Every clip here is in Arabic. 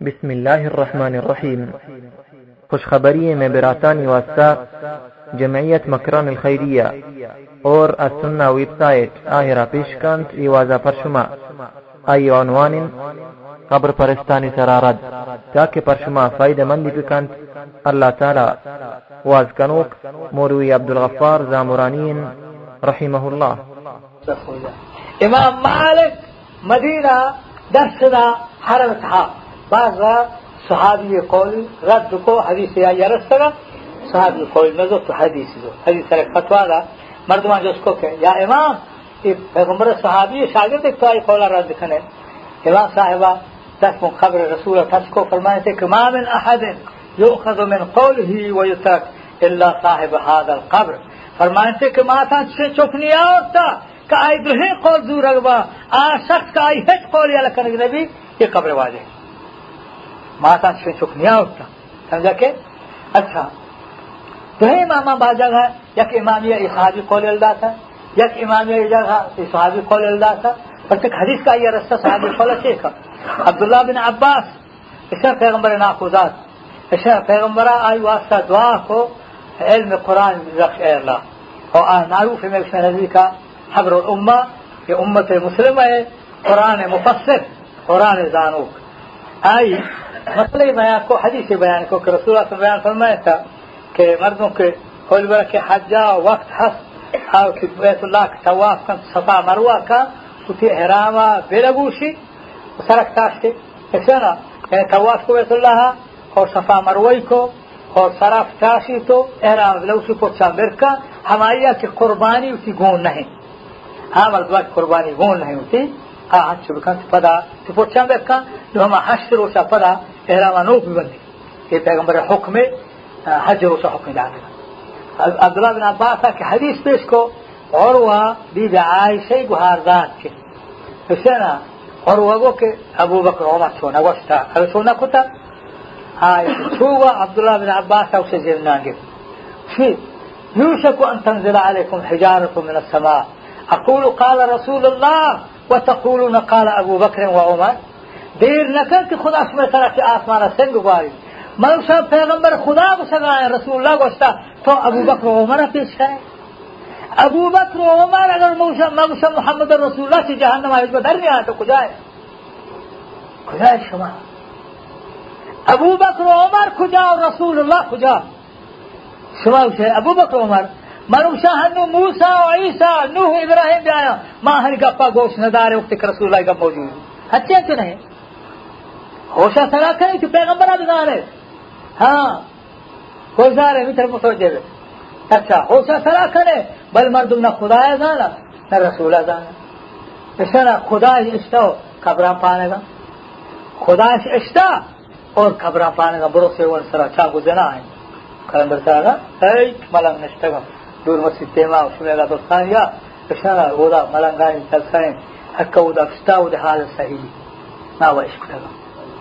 بسم الله الرحمن الرحیم خوشخبری میں براتانی واسطہ جمعیت مکران الخیریہ اور السنة ویب سایت ایوازا پر شما ای عنوان قبر پرستانی سرارد تاکہ پر شما فائدہ مندی بکند اللہ تعالی وازکنوک موروی عبدالغفار زامرانین رحمه الله امام مالك مدينة درسنا حرم صحاب بعض صحابي قول رد کو حدیث یا یرس یرسنا صحابی قول نزو تو حدیث دو حدیث سرک فتوا دا. مردمان جو اس کو کہ یا امام پیغمبر صحابی شاگرد تو آئی قولا رد کنے امام صاحبہ تک من خبر رسول تس کو فرمائے تھے کہ ما من احد يؤخذ من قوله ويترك الا صاحب هذا القبر. فرمائے تھے کہ ما تا سے چکنی ہوتا کہ آئی دوہے قول دور اگبا آ شخص کا آئی ہٹ قول یا لکنگ نبی، یہ قبر واجہ ما تا سے چکنی ہوتا۔ سمجھا کہ؟ اچھا۔ دوہے امام با جگہ یک امامیہ صحابی قول الدا تھا یک امامیہ جگہ صحابی قول الدا تھا پر تک حدیث کا یہ رستہ صحابی قول ہے عبداللہ بن عباس اسے پیغمبر ناخوزات اسے پیغمبر آئی واسطہ دعا کو علم قرآن رخش اے اللہ۔ اور آن معروف میں اس نبی کا حبر الامہ، یہ امت مسلم ہے، قرآن مفسر، قرآن زانوک۔ آئی مسئلہ بیان کو، حدیث بیان کو کہ رسول اللہ صلی اللہ علیہ وسلم بیان فرمایا تھا کہ مردوں کے قول برا کے حجا وقت حس او کہ بیت اللہ کے طواف کن صفا مروہ کا اتی احراما بلگوشی سرک تاشتے اسنا یعنی طواف کو بیت اللہ، اور صفا مروی کو، اور سرف تاشی تو احرام بلگوشی کو چامبر کا ہماری کی قربانی اسی گون نہیں۔ ہاں مردوہ کی قربانی گون نہیں ہوتی۔ ہاں، ہاں، حج بکن پدا، تو پوچھا بکا جو ہم حج روشا پدا بھی بندی یہ پیغمبر حکم حج روشا حکم داخل عبداللہ بن عباس کہ حدیث پیش کو عروہ بی بی عائشہ گہاردان کے اسے نا عروہ گو کہ أبو بکر عمر چھونا وستا اگر چھونا کتا آئے چھووا عبداللہ بن عباس اسے جلنا گے پھر يوشك أن تنزل عليكم حجارة من السماء. أقول قال رسول الله وتقولون قال أبو بكر وعمر. دیر نکن کہ خدا سمے طرح کے آسمان سنگ گواری۔ من صاحب پیغمبر خدا کو سگائے رسول اللہ گوشتا، تو ابو بکر و عمر پیش کرے ابو بکر و عمر اگر موسى محمد رسول اللہ سے جہنم آئے در نہیں آئے تو کجا ہے؟ کجا ہے شما؟ ابو بکر و عمر کجا اور رسول اللہ کجا؟ شما اسے ابو بکر و عمر۔ منوشا ہنو موسا و عیسا نوح ابراہیم بھی آیا۔ ماں ہر گپا گوشت ندارے وقت رسول اللہ کا موجود اچھے تو نہیں؟ خوش سرا کرے کہ پیغمبر ادگار ہے ہاں خوش ظاہر ہے طرف سوچے ہوئے اچھا خوش سرا کرے بل مردم نہ خدا ہے جانا نہ رسول جانا اس طرح خدا عشتہ ہو خبراں پانے گا خدا ہے عشتہ اور خبراں پانے گا برو سے سرا چاقو دینا ہے پیغمبر گا ہے ملنگ نشتہ دور مسجد تیما لا دوستاں یا اشارہ ہودا ملنگائیں تلسائیں حقا ہودا فستا ہودا حال صحیح ناوہ کتا گا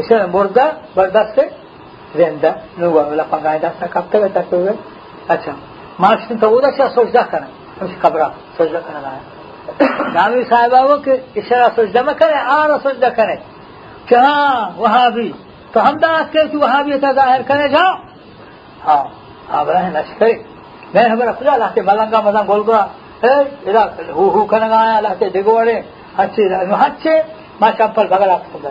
Mesela burada bardakse zenda nuga wala pagaida sa kapte beta kuwe acha march tin tawda sha sojda kana us kabra sojda kana la Gandhi साहिबा वो कि इशारा सजदा में करे आरा सजदा करे कि हाँ वहाँ भी तो हम दास के कि वहाँ भी था जाहिर करे जाओ हाँ हाँ बड़ा है नशकरी मैं हमारा खुदा लाते मलंगा मलंग बोल गया ए इधर हु हु करने आया लाते दिगोड़े अच्छे अच्छे माँ चंपल भगला खुदा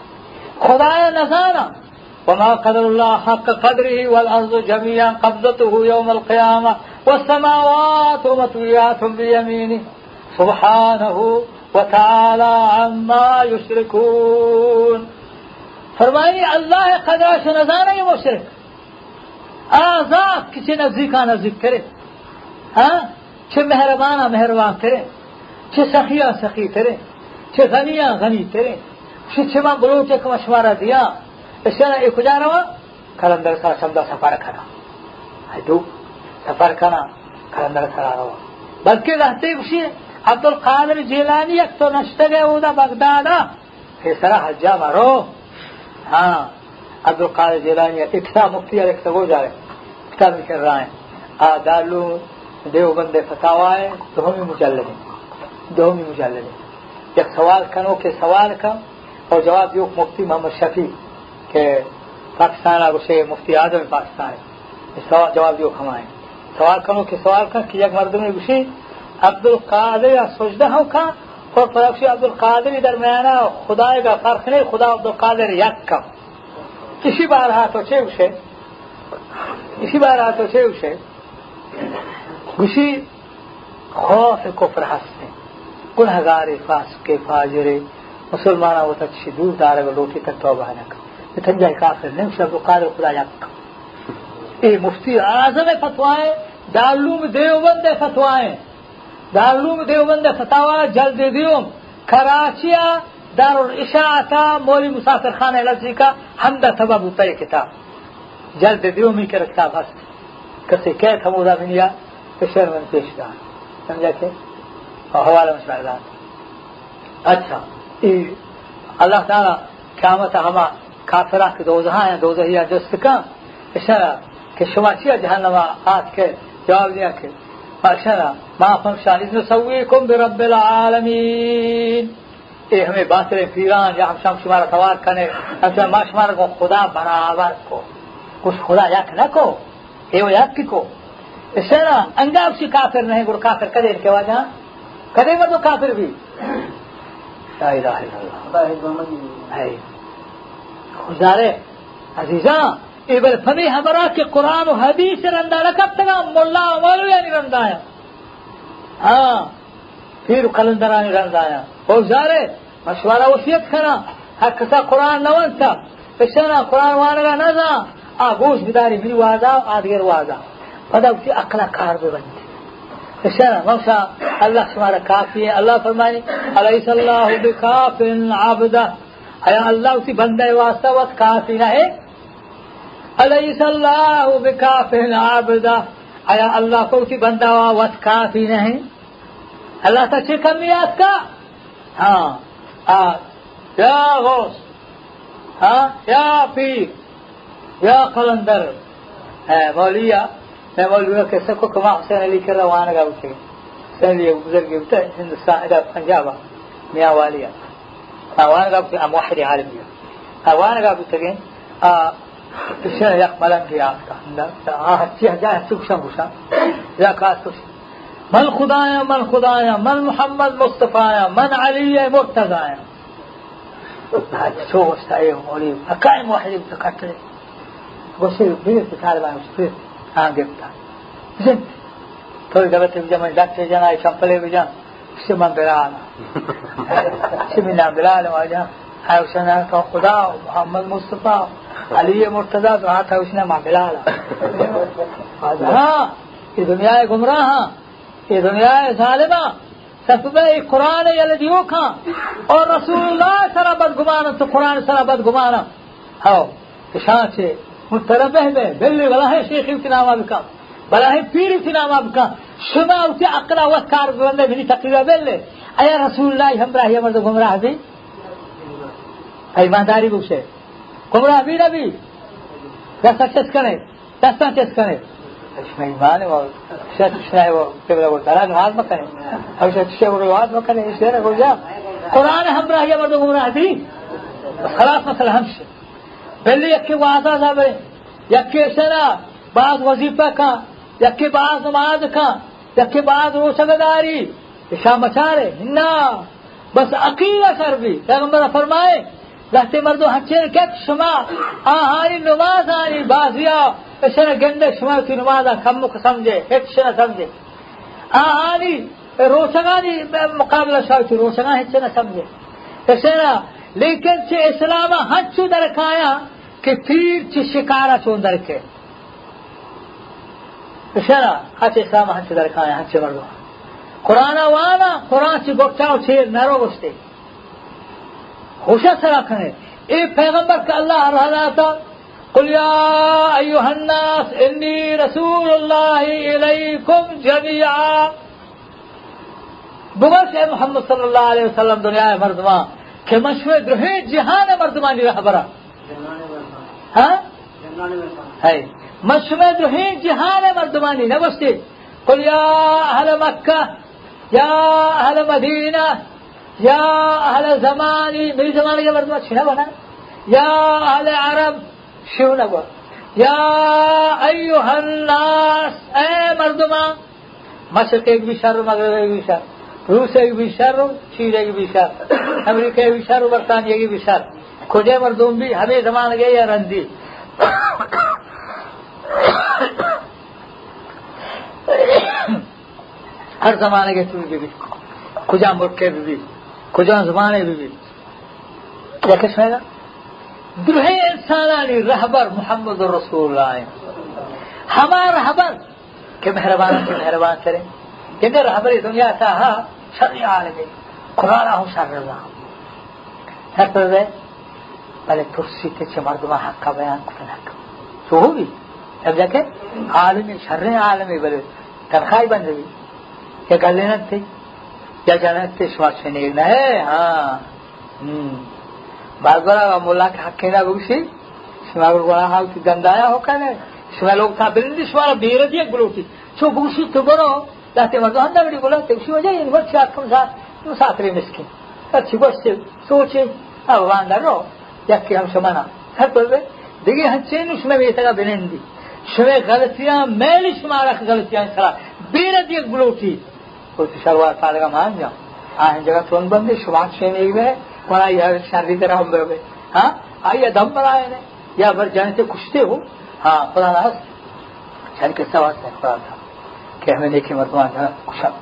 خدای نزانه وما قدر الله حق قدره والأرض جميعا قبضته يوم القيامة والسماوات مطويات بيمينه. سبحانه وتعالى عما يشركون. فرمائي الله قدرش نزانه مشرك. آزاد کسی نزدیکا نزدیک کرے. ہاں چه مهربانا مهربان کرے. چه سخیا سخی کرے چه غنیا غنی کرے شیشما بلو چیک مشورہ دیا اس سے خدا روا کلندر سارا سمدا سفر کھانا دو سفر کھانا کلندر سارا روا بلکہ رہتے خوشی عبدالقادر جیلانی ایک تو نشتے گئے اودا بغدادا فیسرا حجا مارو ہاں عبدالقادر جیلانی اکتا مفتی اور اکتا وہ جا رہے کتاب کر رہا ہے۔ آ دیو بندے فتاوا ہے تو ہم ہی مجلد ہیں۔ دو ہم ہی مجلد سوال کنو کہ سوال کنو اور جواب دیو مفتی محمد شفیع کہ پاکستان اور اسے مفتی اعظم پاکستان جواب دیو ہمائیں سوال کروں کہ سوال کا کہ یک مردم گوشی عبد القادر سجدہ ہوں کا اور پراکشی عبد القادر درمیانہ خدا کا فرق نہیں، خدا عبد القادر یک کم کسی بار ہاتھ اچھے اسے کسی بار ہاتھ اچھے اسے گوشی خوف کفر ہستے، گنہگار فاس کے فاجرے مسلمان اوتک شدود دار لوٹی تک توبہ نک نتنجا کافر نم شب قادر خدا یک اے مفتی اعظم فتوائیں دارالعلوم دیوبند فتوائیں دارالعلوم دیوبند فتوا جلد دیوم کراچیا دارالاشاعتا مولی مسافر خان لفظی کا حمدہ سبب بوتا یہ کتاب۔ جلد دیوم ہی کے رکھتا بس۔ کسی کہ تھمودا بنیا تو شرمن پیش دان سمجھا کہ؟ حوالہ مسائلات اچھا۔ Allah Teala kıyamete hava kafir hakkı dozaha yani dozahiya döstıkan eşara ki şumaşiya cehenneme at ke cevap diye ki اکشنا ما فمشان اذن سویکم برب العالمین۔ اے ہمیں باطل پیران، یا ہم شام شمارا سوار کنے ہم شام ما شمارا کو خدا برابر کو۔ کچھ خدا یک نہ کو، اے کی کو۔ اسے نا انگاب سی کافر نہیں گر کافر کدے ان کے وجہ؟ کدے وہ تو کافر بھی؟ لا الہ إلا اللہ ہے خدارے عزیزاں ایبل فمی ہمارا کہ قرآن و حدیث رندہ رکھب تگا ملا مولو یعنی رندہ ہے ہاں پھر قلندرانی رندایا وزاره مشوره وصیت کنه هکسا قرآن نوانتا. بشنا قرآن وانگا نزا. آگوش بداری من وازا و آدگر وازا. پدا وقتی اقلا کار ببند موسا الله شمارا کافی ہے اللہ فرمانی علیس اللہ بکاف عبده؟ ایا اللہ اسی بندے واسطہ وقت کافی نہ ہے علیس اللہ بکاف عبده؟ ایا اللہ کو اسی بندہ وقت کافی نہ ہے اللہ تا چه کمیات کا ها آه. يا غوث ها يا پیر یا قلندر. مولیا میں مولوی کے سکو کما حسین علی کر روانہ گا اٹھے حسین علی بزرگ ہوتا ہے ہندوستان ادا پنجاب میاں والیا روانہ گا اٹھے أم واحد عالم یا روانہ گا اٹھے بشنا يق ملنگ يا آه تيه جاه سكشن بشان يا كاس من خدایا من خدایا من محمد مصطفایا من علی مرتضایا شو استعيه مولي أكاين واحد يتكتل بصير بير بتعالى بقى بصير haangetaan toy gabate vijama dakte vijana champale vijana sima bilala simina bilala wajan ہے اس نے کہا خدا محمد مصطفیٰ علی مرتضیٰ تو ہاتھ ہے اس نے ماں بلالا ہاں یہ دنیا ہے گمراہ ہاں یہ دنیا ہے ظالمہ سب میں قرآن یلدیو کھاں اور رسول اللہ سرا گمانا تو قرآن سرا گمانا ہو شان سے متنبہ میں بلے بلا ہے شیخ امتنام آب کا پیر امتنام آب شما اوتی اقلا وکار بلندے منی تقریباً بلے۔ ایا رسول اللہ ہمراہ یا مرد گمراہ بھی۔ ایمانداری بکشے گمراہ بھی نبی دستا چس کرے دستا چس کرے۔ قرآن ہمراہ مرد گمراہ بھی۔ خلاف مسئلہ ہم سے۔ پہلے یقے کو آتا تھا میں یقے سے بعض وظیفہ کا یقے بعض نماز کا یقے بعض روشنگاری شاہ مچارے نا، بس عقیدہ کر بھی۔ پیغمبر فرمائے رہتے مردو ہچے کت شما آہاری نماز آری، بازیا اشن گندے شما کی نماز کم کو سمجھے، ایک نہ سمجھے۔ آہاری روشنگانی، مقابلہ شاہ کی روشنگا ہچے نہ سمجھے۔ اشن لیکن چھ اسلام حد چھو درکایا کہ تیر چھ شکارا چھو درکے اشارہ حد اسلام حد چھو درکایا حد چو مردو قرآن وانا قرآن چھ گوچاو چھ نرو گستے خوشہ سرا کھنے۔ اے پیغمبر کا اللہ رہا تھا۔ قل يا أيها الناس إني رسول الله إليكم جميعا بغش محمد صلی اللہ علیہ وسلم دنیا مردمان که مشوه دروه جهان مردمانی رهبرا ہاں؟ ها؟ های مشوه دروه جهان مردمانی نوستی قل یا اهل مکه یا اهل مدینه یا اہل زمانی میری زمانے کے مردمہ چھنا بنا۔ یا اہل عرب شیو نہ الناس، اے مردمان مشرق ایک بھی شر مغرب ایک بھی شر۔ روس ایک بھی شر چین ایک بھی شر. امریکہ ایک بھی شر برطانیہ کی بھی شر. کجے مردم بھی ہمیں زمان گئے یا رندی. ہر زمانے کے تم بھی کجا ملک بھی کجا زمانے بھی کیا کس میں اگر ہماری دنیا تھا ہاں سر عالمی خدا رہا ہوں سر اللہ سر پہ پہلے ترسی کے چمردما حق کا بیان کرنا تو ہوگی تب جا کے عالمی شر عالمی بولے تنخواہ بن رہی۔ کیا کر لینا تھی؟ کیا جانا تھے سماج میں نہیں ہے۔ ہاں۔ بار بار مولا کے حق کھیلا گوشی سما گڑا ہاؤ کی گندایا ہو کر سما لوگ تھا، بلندی سما بیرتی ایک بلوٹی۔ سو گوشی تو برو ذات وزن دا ویډیو ګلان ته شو جاي نو څه کوم ځات نو ساتري مسکي اچھی بس سوچے او واندا رو یکی ہم سمانا ہر پر بے دیگه هنچین شما بیتگا بنندی شما غلطیاں میل شما رکھ غلطیاں سرا بیرد یک بلوٹی تو شروع سالگا مان جاؤں آئین جگہ سون بندے شما شین ایک بے ونا یہ شرری طرح ہم بے ہاں آئیے دم بنائے نے یا بھر جانے سے کشتے ہو ہاں خدا ناس سے خدا تھا کہ ہمیں دیکھیں مرتبہ کشم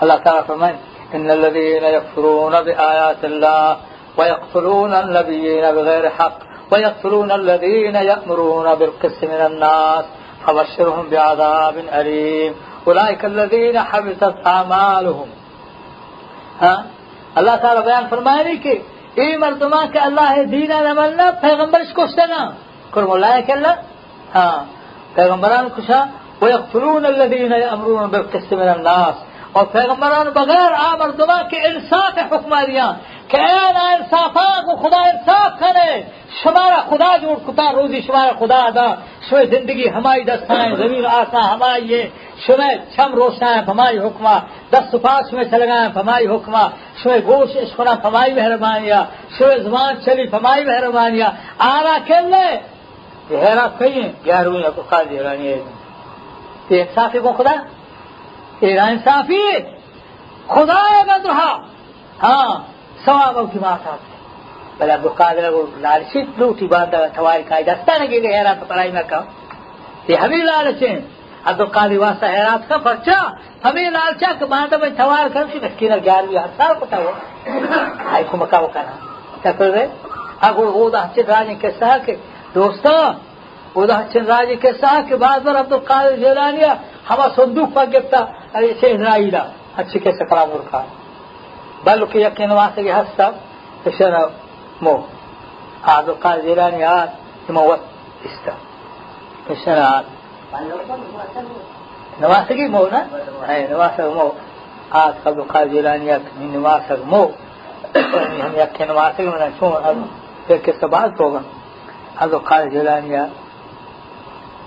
اللہ تعالیٰ فرمائے إن الذين يكفرون بآيات الله ويقتلون النبيين بغير حق ويقتلون الذين يأمرون بالقسط من الناس فبشرهم بعذاب أليم. أولئك الذين حبطت أعمالهم. ها؟ اللہ تعالی بیان فرمائے کہ اے مردمان کہ اللہ ہے دینا نہ ملنا پیغمبر اس کو سنا کرم اللہ کہ اللہ پیغمبران کشا ويقتلون الذين يأمرون بالقسط من الناس اور پیغمبران بغیر آ مردمان کے انصاف حکماریاں کہ اے نا انصافان کو خدا انصاف کرے، شمارا خدا جوڑ کتا، روزی شمارا خدا دا شوے زندگی ہماری دستائیں زمین آسا ہماری یہ شوے چھم روشنائیں ہماری حکمہ، دست پاس میں چلگائیں ہماری حکمہ شوے گوش اشخنا ہماری مہربانیاں شوے زبان چلی ہماری مہربانیاں، آرا کلے یہ حیرات کہیں گیارہویں ابو قادر رانی ہے۔ یہ انصافی کو خدا؟ یہ انصافی خدا ہے بدرہا۔ ہاں ثواب کی بات آتی بل عبد القادر کو لالچیت لوٹی باندھا تھواری کھائی دستا نہ کہ حیرات پڑھائی نہ کہا یہ ہمیں لالچیں عبد القادر واسطہ حیرات کا پرچا ہمیں لالچا کہ باندھا میں تھوار کر سی مسکین گیارہویں ہر سال پتا ہوا ہائی کو مکہ وہ کرنا کیا کر رہے؟ اگر وہ ہچن راج کے ساتھ کہ دوستوں وہ ہچن راج کے ساتھ کہ بعد بار عبد القادر جیلانیہ ہما صندوق پر گفتا ارے سے اسرائیل اچھی کیسے کرام رکھا بلکہ یقین واسطے ہستا اشارہ مو. عبد القادر جيلاني عاد موت إستا. السنة عاد نواسقي مو نا اي نواسق مو. عاد عبد القادر جيلاني من نواسق مو. هم يكي نواسق من شو؟ يكي سبعات توغن عبد القادر جيلاني بعض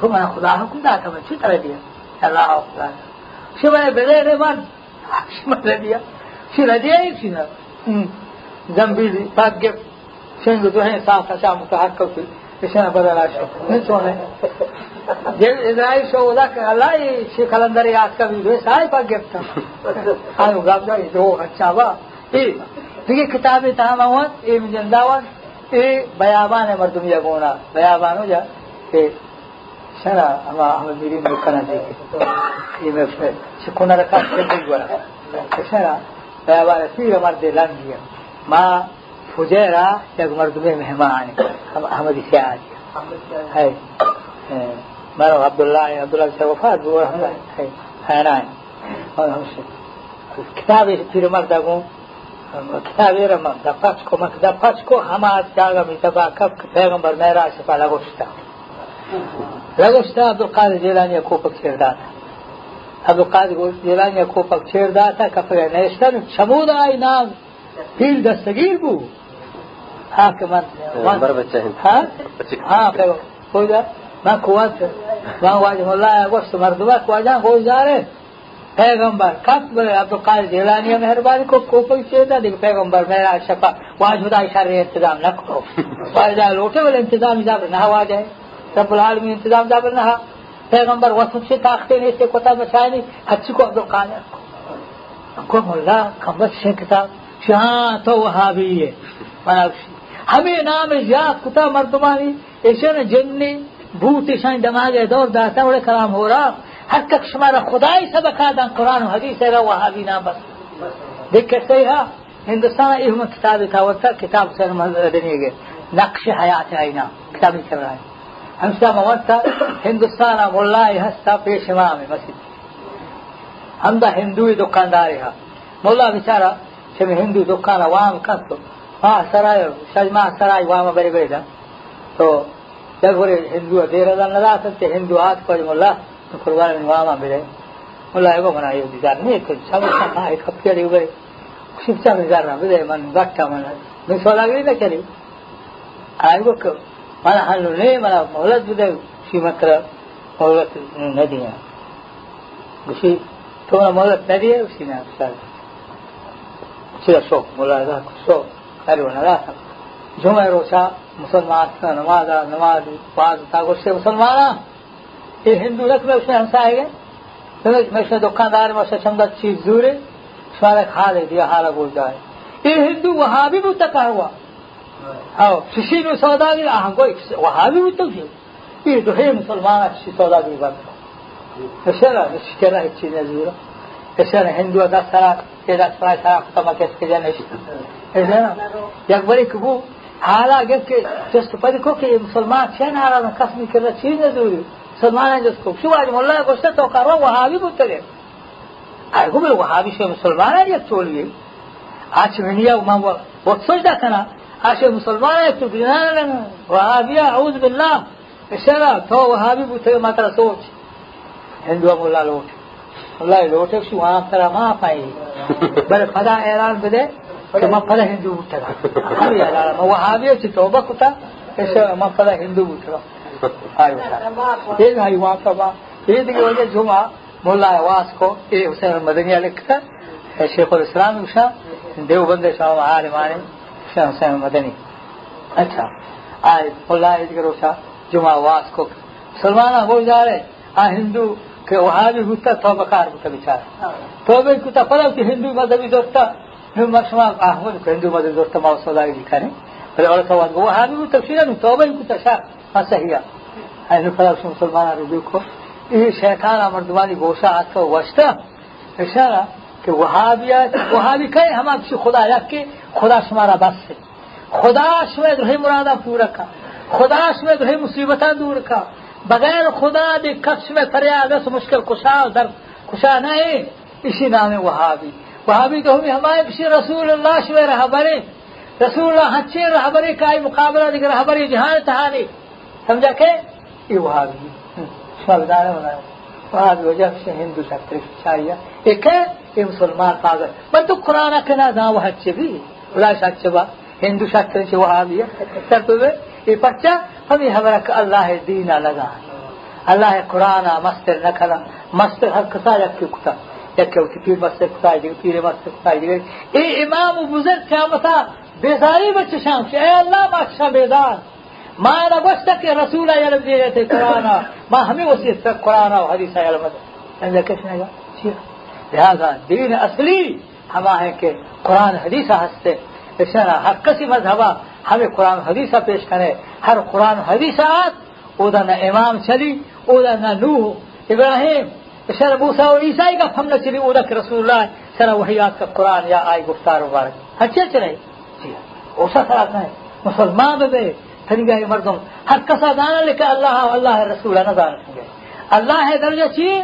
کو میں خدا حکم دا تھا میں اچھی دیا اللہ خدا سے میں نے بغیر رحمان میں دیا پھر دیا ایک چیز گمبھیر بات کے سنگ جو ہے صاف اچھا متحق کر کے اس نے بدلا نہیں سونے اسرائیل سے کہ اللہ یہ شیخ الندر یاد کا بھی بھیس آئے پاک گفت تھا آئے ہوگا جو اچھا با دیکھیے کتابیں تاہم آوان اے مجندہ آوان اے بیابان ہے مردم یا گونا بیابان ہو جا که شنا أما احمد میری مکنا دیگه ای مفه شکونا رکا شکل گورا شنا بیابان سیر مرد لنگی ما فجیرا یک مردم مهمانی احمدی سیاد ہے مرو عبدالله عبدالله سے وفات ہوا ہے ہے نا اور ہم سے کتاب پیر مرد اگوں کتابی من pačko mak da pačko hama jaga mi taba kap پیغمبر میرا شفا لگوشتا لەگەشتا عبدولقادر جێلانی کۆپک چێدات عبدولقادر جێلانی کۆپک چێداتە کە فرێنێشتەر چەموو دای نام پیر دەستەگیر بوو. هاکە من خۆدا من قوات من واجه ملایە گۆشت مردومە کواجان خۆزارێ پیغمبر کس بر عبدالقادر جیلانی مهربانی کو کوپل چیدا دیگه پیغمبر میرا شفا واجب دا اشاره انتظام نکو واجب دا لوٹه ول انتظام دا نه واجه رب العالمین انتظام دا بلنا پیغمبر وسط سے تاختے نہیں سے کوتا بچائے نہیں اچھی کو عبدالقادر کو کو مولا کمبت سے کتاب شہاں تو وہابی ہے. مناوشی ہمیں نام جا کتا مردمانی. ایسے نہ جننی بھوت شان دماغ دور داتا وڑے کلام ہو رہا ہر تک شمارا خدائی سبق آدم قرآن و حدیث ہے وہابی نام بس. دیکھ کہتے ہیں ہندوستان یہ کتاب تھا کتاب سے دنیا گئے نقش حیات آئینہ کتاب نہیں چل رہا ہے ہمشا موت ہندوستان ملا ہستا پیش امام مسجد. ہم دا ہندو دکاندار ہا مولا بچارا چھ ہندو دکان وام کتو ہاں سرائے شجما سرائے وام بری بری دا تو جب پورے ہندو دیر دا نہ سکتے ہندو ہاتھ کو مولا تو قربان میں وام بری مولا ایو بنا یہ دیدار نہیں تو سب کا ایک ہفتے دی گئے شکشا میں جانا من گٹا من میں سولا گئی نہ چلی ने माना मोहलत बदे श्रीमत्र मोहलत नदी है उसी तो ना मोहलत नदी है उसी ने सर सीधा शो मोला दा शो अरे वो ना जो मैं रोचा मुसलमान का नमाज नमाज पास तागो से मुसलमान ये हिंदू रख में उसने हंसा है तो मैं उसने दुकानदार में उससे समझा चीज दूरे सारा खा ले दिया हारा बोल जाए ये हिंदू वहां भी मुतका हुआ أو شیشی نو سوداگری آهنگوی وهابی بود إيه، توشی این دوحی مسلمان شیشی سوداگری بود فشلا شکره چی نزیره فشلا هندو دا سرا که دا سرا سرا قطبا کس که جنش اذا یک بری کبو حالا گفت که جست پدی کو که مسلمان چه نارا قسمی کرده چی نزوری مسلمان جس کو شو آجم الله گوشته تو کرو وهابی بود تلیم ارگو بی وهابی شو مسلمان یک تولیه آچ منیا و من وقت سجده کنه عشان مسلمان يكتب جنان وهابية أعوذ بالله. السلام تو وهابي بوتي ما ترى سوچ. هندو مولا لوٹ مولا لوٹ شو وہاں ترى ما پائی. بل خدا اعلان بده کہ ما پلا هندو بوترا ہمیں اعلان. ما وهابي چ توبہ کتا. ایسا ما پلا هندو بوترا آیو یہ ہے وہاں کا یہ دیکھو وجہ جمعہ مولا واس کو. اے حسین مدنی لکھتا الاسلام شاہ دیوبند شاہ عالم عالم. اچھا حسین مدنی۔ اچھا آئے آج ملا کرو شاہ جمعہ واس کو۔ سلمان ہو جا رہے آ ہندو کہ وہاں بھی گھستا تو بکار کو بچار تو بھی کتا پڑا کہ ہندو مذہبی دوستا مشما احمد ہندو مذہبی دوستا ماؤ سودا دکھا رہے بھلے اور سوال کو وہاں بھی تفصیل نہیں تو بھی کتا، شاہ ہاں صحیح ہے۔ پڑا مسلمان رجوع دیکھو یہ شیطان امردوانی گوشا آتا وشتا اشارہ کہ وہاں بھی آئے وہاں بھی کہیں ہم آپ سے خدا رکھ کے خدا شمارا بس ہے۔ خدا شوئے دہی مرادہ پورا کا۔ خدا شوئے دہی مصیبتہ دور کا۔ بغیر خدا دے کس میں فریا دس مشکل کشا در کشا نہ ہے۔ اسی نام وہابی۔ وہابی تو ہمیں ہمارے کسی رسول اللہ شوئے رہا بنے رسول اللہ ہچے رہا بنے کا مقابلہ دیکھ رہا بنے جہاں تہانی سمجھا کہ؟ یہ وہابی۔ سمجھدار بنایا بعض وجہ سے ہندو شکر چاہیے۔ ایک ہے یہ مسلمان پاگل۔ بندو قرآن کے نہ وہ ہچے بھی۔ ولا هندو شاكر شي وهابية ترتبه اي بچا همي همرا الله دين لگا الله قرآن مستر نکلا مستر هر کسا یک کتا یک کتا پیر مستر کتا دیگه پیر مستر کتا دیگه ای امام و بزرگ قیامتا بیزاری بچه شام شد ای الله بچه بیدار ما نگوشت که رسول علم دیگه قرآن ما همه وسیعت قرآن و حدیث علم دیگه کشنه گا چیه لہذا دین اصلی ہما ہے کہ قرآن حدیث ہستے ہر کسی مذہب ہمیں قرآن حدیث پیش کرے۔ ہر قرآن حدیث ادا نہ امام چلی ادا نہ نوح، ابراہیم سر موسا اور عیسائی کا ہم نہ چلی ادا کے رسول اللہ سر وہی آپ کا قرآن یا آئی گفتار مبارک۔ اچھے چلے۔ جی ہاں۔ اوسا سر ہے؟ مسلمان بے گئے مردم ہر کسا دانا لے کے اللہ اللہ رسول، نہ دانا گئے۔ اللہ درجہ چیے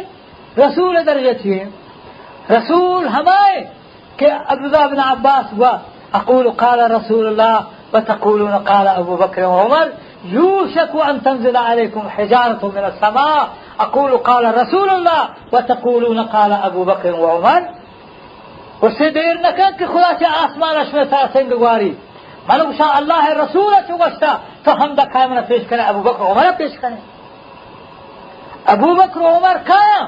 رسول درجہ چیے رسول ہمائے۔ عبد الله بن عباس أقول قال رسول الله وتقولون قال أبو بكر وعمر يوشك أن تنزل عليكم حجارة من السماء. أقول قال رسول الله وتقولون قال أبو بكر وعمر. وسي دیر نکن که خدا چه آسمانش میں تاسنگ گواری ملو شاء اللہ رسول چو گشتا تو ہم دا قائمنا پیش کریں أبو بکر عمر پیش کریں أبو بکر عمر قائم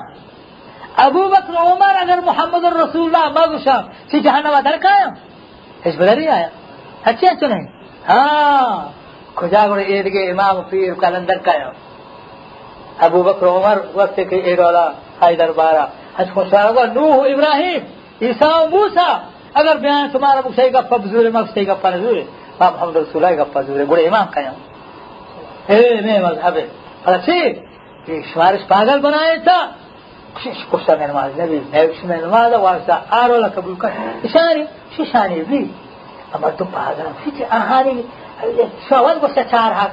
ابو بکر عمر اگر محمد الرسول اللہ مغشا سی جہنم ادھر کا آیا اس بدر ہی آیا؟ اچھے اچھے نہیں؟ ہاں کھجا گڑ عید کے امام پیر کلندر کا آیا ابو بکر عمر وقت کے عید والا حیدر بارہ حج خوشا نوح ابراہیم، عیسیٰ موسا اگر بیان تمہارا مقصد کا فبزور مقصد کا فنزور محمد رسول اللہ کا فضور گڑے امام کا آیا اے، میں مذہب ہے۔ اچھی شمارش پاگل بنائے تھا۔ شش کفتن نماز نبی نوکسن نماز واسطه آرولا قبول کن اشانی ششانی بی اما تو پادرم فیتی آهانی شوال بسه چار حق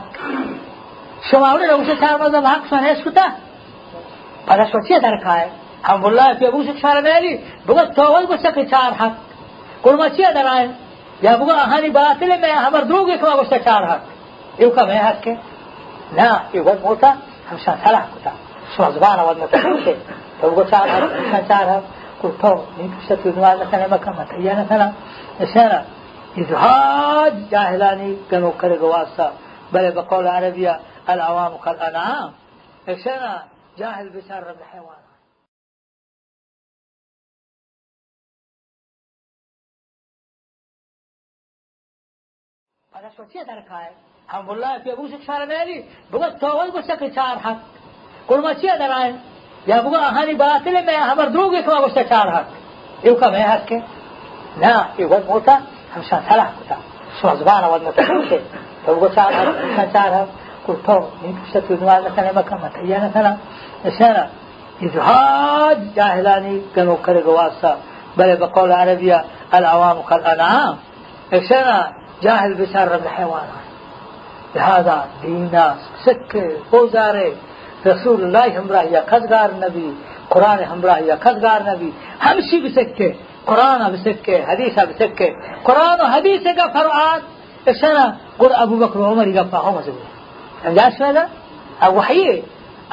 شماولی روشه چار مذہب حق سنه اسکتا پدا سوچیه درکائه ہم اللہ پی ابو سے چار میلی بگا توول بسه که چار حق قرما چیه درائه یا بگا آهانی باطل میں ہمر دوگی کما بسه چار حق ایو کم ہے حق کے. نا، ایو ود موتا، ہم شان صلاح کتا سوزبان ود فهو تعرف ما تعرف قل طب يمكن تشتغل أنا ما كما تيا مثلا مثلا إزهاد جاهلاني كانوا كرجوا واسطة بل بقول عربية العوام كالأنعام مثلا جاهل بشر الحيوان. أنا شو تيجي تركاي هم والله في أبوسك شارمالي بقول توه بس كتشار حق؟ كل ما تيجي تركاي یا بگو آهانی باطل می آمر دروغی که ما گوشت چار هست ایو که می هست که نا ایو گوز موتا همشان سلاح کتا شما زبان آواز موتا کنشه تو بگو چار هست همشان چار هست کل تو این کشت تو دوال نسنه مکم مطیع نسنه نسنه از هاج جاهلانی گنو کر گواسا بله بقول عربیا العوام کل انعام نسنه جاهل بسر رب حیوانا لهذا دین ناس سکر بوزاره رسول الله همراه يقدر نبي قرآن همراه يقدر نبي همشي بسكة قرآن بسكة حديث بسكة قرآن وحديث فرعات اشنا قل أبو بكر وعمر يقفعهم سبب عندها سنة أو وحيه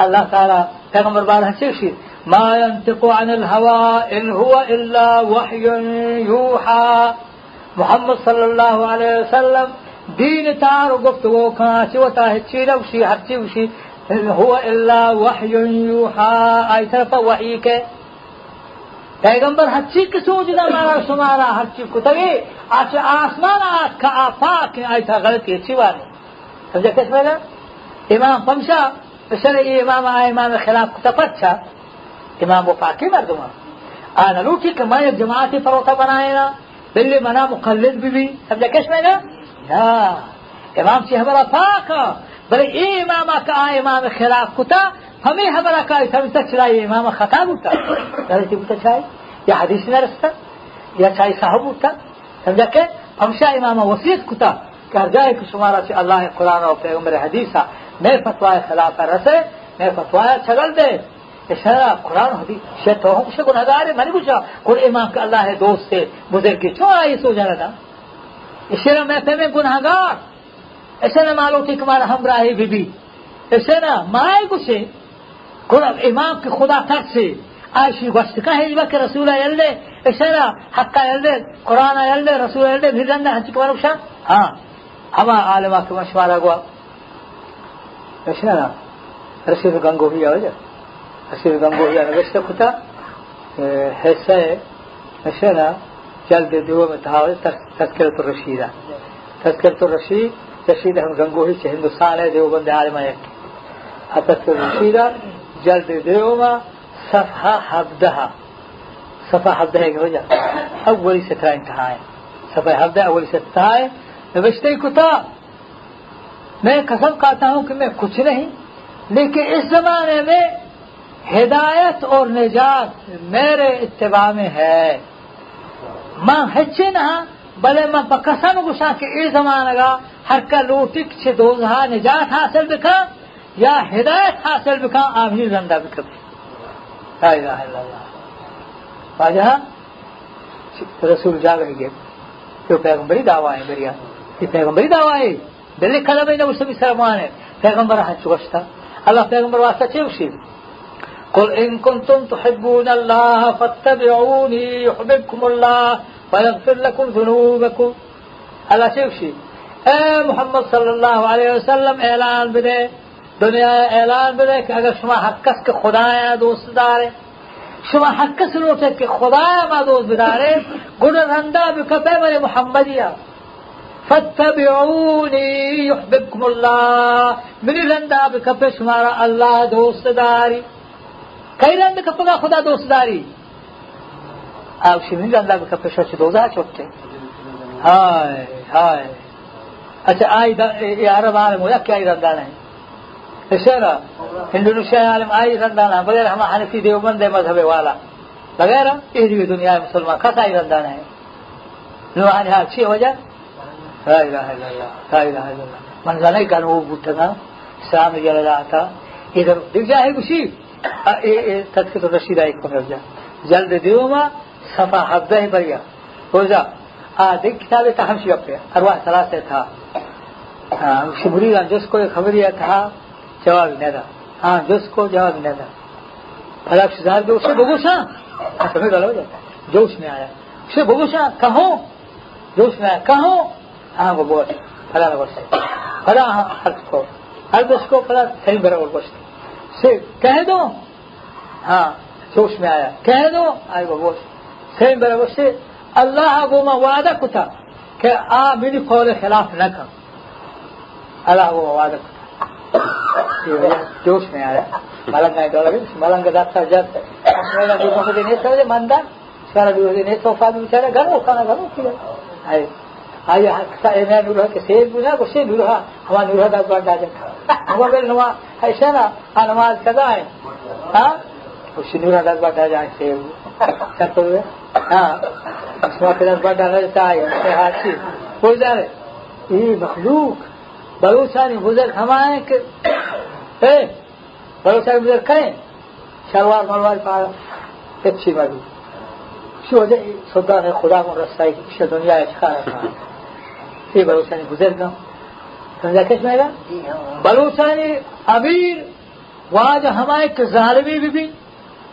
الله تعالى تغمر بارها سيشير ما ينطق عن الهوى إن هو إلا وحي يوحى محمد صلى الله عليه وسلم دين تار وقفت وكان سوى تاهد شي لو شي حرشي وشي إن هو إلا وحي يوحى. أي طرف وحيك. کے پیغمبر ہر چیز کے سوچ دا مارا سمارا ہر چیز کو تبھی آج آسمان آج کا آفاق. آئی تھا غلطی اچھی بات ہے سمجھا کس میں امام پمشا سر امام آئے امام خلاف کو تپچھا امام وہ پاکی مردما آنا لوٹی کہ میں جماعتی پروتا بنائے نا بلی منا مقلد بھی بھی سمجھا کس میں نا امام سے ہمارا پاک بل ای امام کا آ امام خلاف کتا، ہمیں ہمارا کا سب تک چلائی امام خطا ہوتا۔ غلطی بتا چاہے، یا حدیث نہ رستا یا چاہے صاحب ہوتا۔ سمجھا کہ ہمشا امام وسیعت کتا کر جائے کہ شمارا سے اللہ قرآن اور پیغمبر حدیث میں فتوا خلاف رسے میں فتوا چھگل دے۔ اشارہ قرآن، حدیث شے تو ہم سے گنہگار ہے، میں نے پوچھا۔ کوئی امام کا اللہ ہے دوست سے بزرگ کی کیوں آئی سو جانا تھا۔ اشارہ میں پہ میں گنہگار ऐसे मालूम थी तुम्हारा हमराही बीबी ऐसे ना माए गुसे कुल इमाम के खुदा तक से आयशी वस्त का है कि रसूल यल्दे ऐसे ना हक्का यल्दे कुरान यल्दे रसूल यल्दे फिर रंदा हंच कवर उशा हाँ हमा आलमा के मशवारा गुआ ना रशीद गंगोहिया हो जा रशीद गंगोहिया नवेश कुता رشید احمد گنگوہی سے ہندوستان ہے دیو دیوبند عالم حتف رشیدہ، جلد دیو دیوما صفحہ حبدہ صفحہ حبدہ کی وجہ اولی سترہ انتہا ہے۔ صفحہ حبدہ اولی سترہ ہے۔ نوشتے کتا میں قسم کہتا ہوں کہ میں کچھ نہیں، لیکن اس زمانے میں ہدایت اور نجات میرے اتباع میں ہے۔ ماں ہچے نہا नहीं लेकिन इस जमाने में हिदायत और निजात मेरे इत्तबा में है मां हच्चे ना भले मां कसम गुसा के इस जमाने का हर का लोटिक से दोजहा निजात हासिल बिका या हिदायत हासिल बिका आभी रंदा बिका वाजह रसूल जा गए तो पैगंबरी दावा है मेरिया ये पैगंबरी दावा है दिल्ली खला में उसे भी सरमान है पैगंबर हज वस्ता अल्लाह पैगंबर वास्ता चेवशी قل إن كنتم تحبون الله فاتبعوني يحببكم الله ويغفر لكم ذنوبكم. الله شيء اے محمد صلی اللہ علیہ وسلم إعلان بدے. دنیا إعلان کہ اگر شما کے خدایا دوست دارے شما لوٹے کہ خدایا ما دوست بدارے گنہ رندہ بکپے میرے محمدیہ. فاتبعوني يحببكم الله من رندا بکپے شمارا اللہ دوست داری. کئی رند کپگا خدا دوست داری؟ آپ شمین رندا بکپے شوچ دوزا چوکتے ہائے ہائے اچھا آئی یہ عرب عالم ہو یا کیا آئی رندان ہے اشارہ انڈونیشیا عالم آئی رندان ہے بغیر ہم حنفی دیوبند مذہب والا. بغیر یہ دنیا مسلمان. کس آئی رندان ہے نوحانی ہاں اچھی وجہ لا إله إلا الله لا إله إلا الله. من زنه كان هو بوتنا. اسلام جل جاتا إذا دجا ہے کچھ تذکرہ رشید ایک کو جا. جلد دیوما صفحة حبه بريا وزا آدھے کتابیں تاہم شیعہ بريا ارواح ثلاثة تها شبری جس جسكو خبر یہ جواب ندا تھا جسكو جواب ندا تھا شزار دو اس بغوشا بگوشا سمجھ ڈالا ہو جاتا۔ ہے جو اس میں آیا۔ اس سے بگوشا کہو جو اس میں آیا۔ کہو ہاں وہ بول۔ بھلا نہ بول بھلا ہاں حرف کو۔ حرف اس کو بھلا صحیح بھرا بول بول سے کہہ دو۔ ہاں جو میں آیا۔ کہہ دو۔ آئے وہ کەین بەرەوەشتێ ئەله بۆمە وادە کوتە کە ئا منی قۆڵی خلاف نەکەم ئەلا بۆ وادە کوتە جۆش میارە مەلەنگ نایدۆڵەبیش مەلەنگە دا سەجات مەلەنگ بۆخۆدی نێسەوەدە مەندان سپارە بیوەدی نێ سۆفان بیچارە گەڕۆ کانە گەڕۆ کیە ئەی آیا کسا اینا نورها کسی بوده کسی نورها همان نورها داد برداشت کرد. اما بر نما هیچ نه آنماز کدای؟ ها؟ شنو adaad baa dhahayaa sheego takooda ha asma kidan baa dhahayaa haati وزر یہ مخلوق بلوچانی گزر ہمارے کہ گزر کریں۔ شلوار ملوار پا اچھی مدی شو ہے خدا کو رسائی کی دنیا اچھا ہے۔ یہ بلوچانی گزر گاؤں سمجھا کس میں جی ہاں۔ گا بلوچانی امیر وہاں جو ہمائیں کہ بھی بھی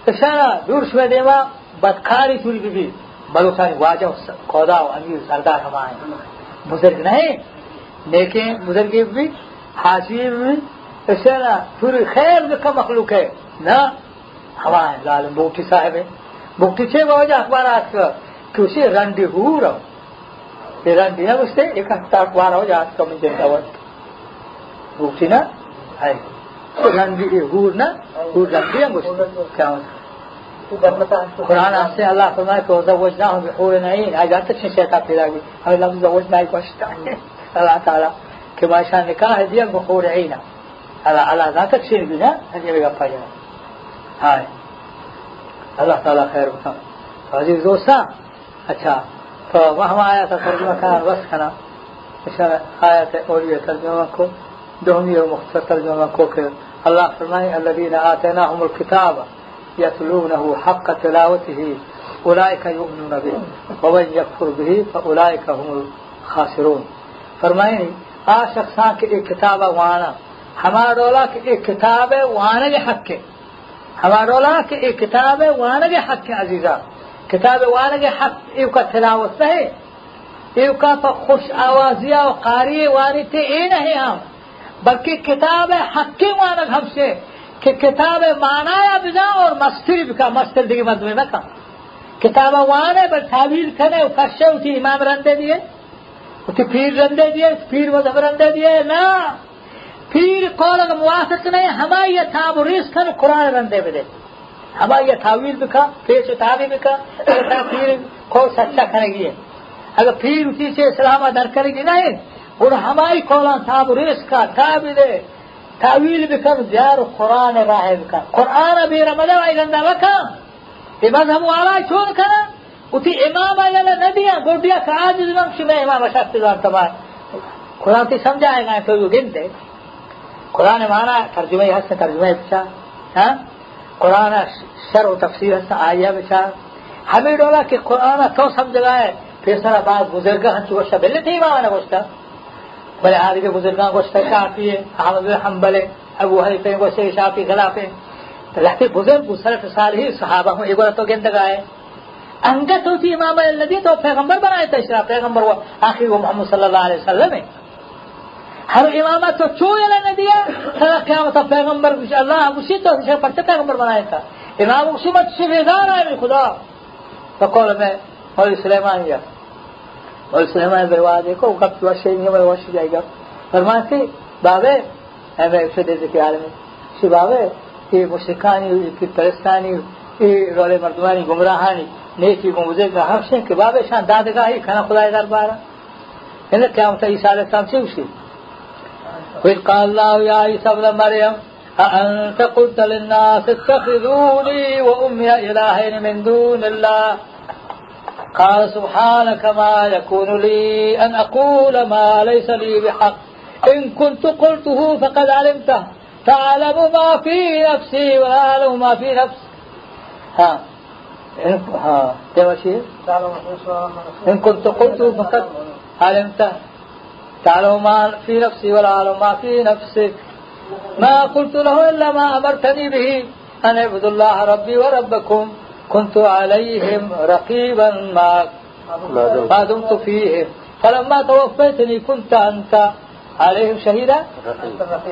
کشانا دور شوه دیما، بدکاری توری بی بی بلو سانی خودا و قودا و امیر سردار ہم آئے بزرگ نہیں مزرگ بی بی حاجی بی بی کشانا توری خیر دکا مخلوق ہے. نا ہم آئے لالم بوکتی صاحب ہے. بوٹی چھ بوجہ اخبارات کا، کہ اسے رنڈی ہو. رہا یہ رنڈی ہے اس سے ایک اختار اخبار ہو جا آج کا مجھے بوٹی نا ہے na? Hur dan dia mesti. قرآن سے اللہ فرمائے کہ زوجنا ہم بحور نعین آج جانتے ہیں شیطان پیدا گئی ہمیں لفظ زوجنا ہی پوچھتا ہے اللہ تعالیٰ کہ ماشاء نکاح دیا بحور عین اللہ اللہ ذات شیر بھی نا ہجے بھی گپا جائے ہائے اللہ تعالیٰ خیر بتا عزیز دوستا اچھا فوهم آيات ترجمة كان بس كان آيات أولية ترجمة كو دهمية ومختصر ترجمة كو الله فرماني الذين آتيناهم الكتاب يتلونه حق تلاوته أولئك يؤمنون به ومن يكفر به فأولئك هم الخاسرون. فرماني آ شخصان ایک کتاب وأنا ہمارا رولا کتاب ہے وأنا کے ہمارا رولا کتاب ہے وأنا کے عزیزہ. کتاب وأنا کے حق ایو کا تلاوت ہے ایو کا خوش آوازیا و قاری وانی تے بلکہ کتاب حق کے مانک ہم سے کہ کتاب مانا یا بنا اور مسترب کا مستر کی مد میں مطلب نہ کہا کتاب وانے ہے بس تعویل کرے کشے اسی امام رندے دیے، اسی پیر رندے دیے، پیر مذہب رندے دیے، نہ۔ پیر قول اگر موافق نہیں ہمارے یہ تاب ریس کن قرآن رندے میں دے۔ ہمارے یہ تعبیر بھی کھا پیش تعبیر بھی کھا پیر کو سچا کریں گے۔ اگر پیر اسی سے اسلام ادر کرے گی نہیں۔ اور ہماری قولان صاحب ریس کا تعبیر تعویل بکن، زیار قرآن راہ بکن۔ قرآن بیر مدہ وائی گندہ بکن۔ تی مذہب والا چون کنن و تی امام آئی لنا ندیا گوڑیا آجز نم شمی امام شخص دار تبار۔ قرآن تی سمجھائے گا تو یو گنتے قرآن مانا ترجمہ حسن ترجمہ بچا۔ ہاں؟ قرآن شر و تفسیر حسن آئیہ بچا۔ ہمیں ڈولا کہ قرآن تو سمجھ گئے پھر سر بعض بزرگہ ہنچو گوشتا، بلے تھی امام نے گوشتا۔ بل هذه بزرگان گوشتا شافیه احمد بن حنبل، ابو حنیفه گوشتا شافی خلافه لحظه بزرگ بود سلف صالحی صحابه ہوں ایگو تو گند گائے انگت ہوتی امام الذي تو پیغمبر بنائے تشرا پیغمبر وہ آخری وہ محمد صلی اللہ علیہ وسلم ہے۔ ہر امامت تو چو نہ دیا سر قیامت پیغمبر اللہ اسی تو اسے پڑھتے پیغمبر بنایا تھا۔ امام اسی مت سے بیدار ہے، خدا۔ تو قول میں مولوی سلیمان یا اور سلیمان بروا دیکھو کب تو شے نہیں میں وش جائے گا فرماتے بابے ہمیں اسے دے کے عالم سی بابے یہ مشرکانی کی پرستانی یہ رول مردمانی گمراہانی نیکی گمزے کا حق سے کہ بابے شان دادگاہی کھانا خدا دربارہ ان کیا ہوتا عیسیٰ علیہ السلام سے اسی وإذ قال الله يا عيسى ابن مريم أأنت قلت للناس اتخذوني وأمي إلهين من دون الله قال سبحانك ما يكون لي أن أقول ما ليس لي بحق. إن كنت قلته فقد علمته. تعلم ما في نفسي ولا أعلم ما في نفس ها. ها. شيء إن كنت قلته فقد علمته. تعلم ما في نفسي ولا أعلم ما في نفسك. ما قلت له إلا ما أمرتني به. أن اعبدوا الله ربي وربكم. كنت عليهم رقيبا ما ما دمت فيهم. فلما توفيتني كنت أنت عليهم شهيدا؟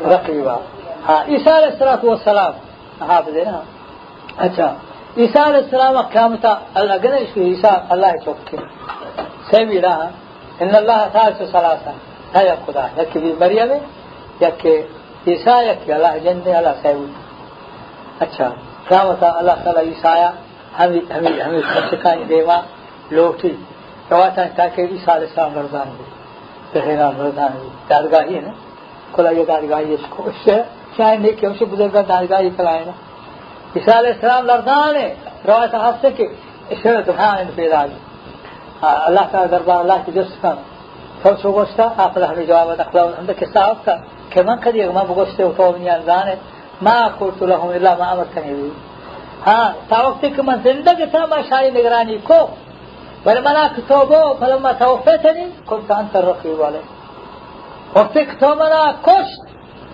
رقيبا. عيسى عليه الصلاة والسلام. حافظنا اچھا عيسى عليه السلام قیامتا اللہ گنش کی عيسى؟ الله چوکے سیمی رہا إن الله ثالث ثلاثة. هيا خدا يكي بي مريم يكي عيسى يكي الله جنة الله سيود اچھا قیامتا اللہ تعالی عیسیٰ ہمیں ہمیں ہمیں سکھائیں دیوا لوٹی. رواتا تاکہ عیسیٰ علیہ السلام مردان بھی پہنا مردان بھی دادگاہی ہے نا کلا یہ دادگاہی اس کو اس سے شاید نہیں کہ ہم سے بزرگان دادگاہی کلائے نا علیہ السلام لردان ہے رواتا حد سے کہ اس سے دبھان پیدا گئی اللہ تعالی دربار اللہ کی جس کا فرسو گوشتا آپ ہمیں جواب اخلاق ہم کہ صاحب کا کہ من کدی ما بگوشتے و تو من زانه. ما قلت لهم الا ما امرتني به ہاں تاوقت کہ من زندگی تھا میں شاہی نگرانی کو بل منا کتوبو فلما توفتنی کنت انت الرقیب علی وقت کتو منا کشت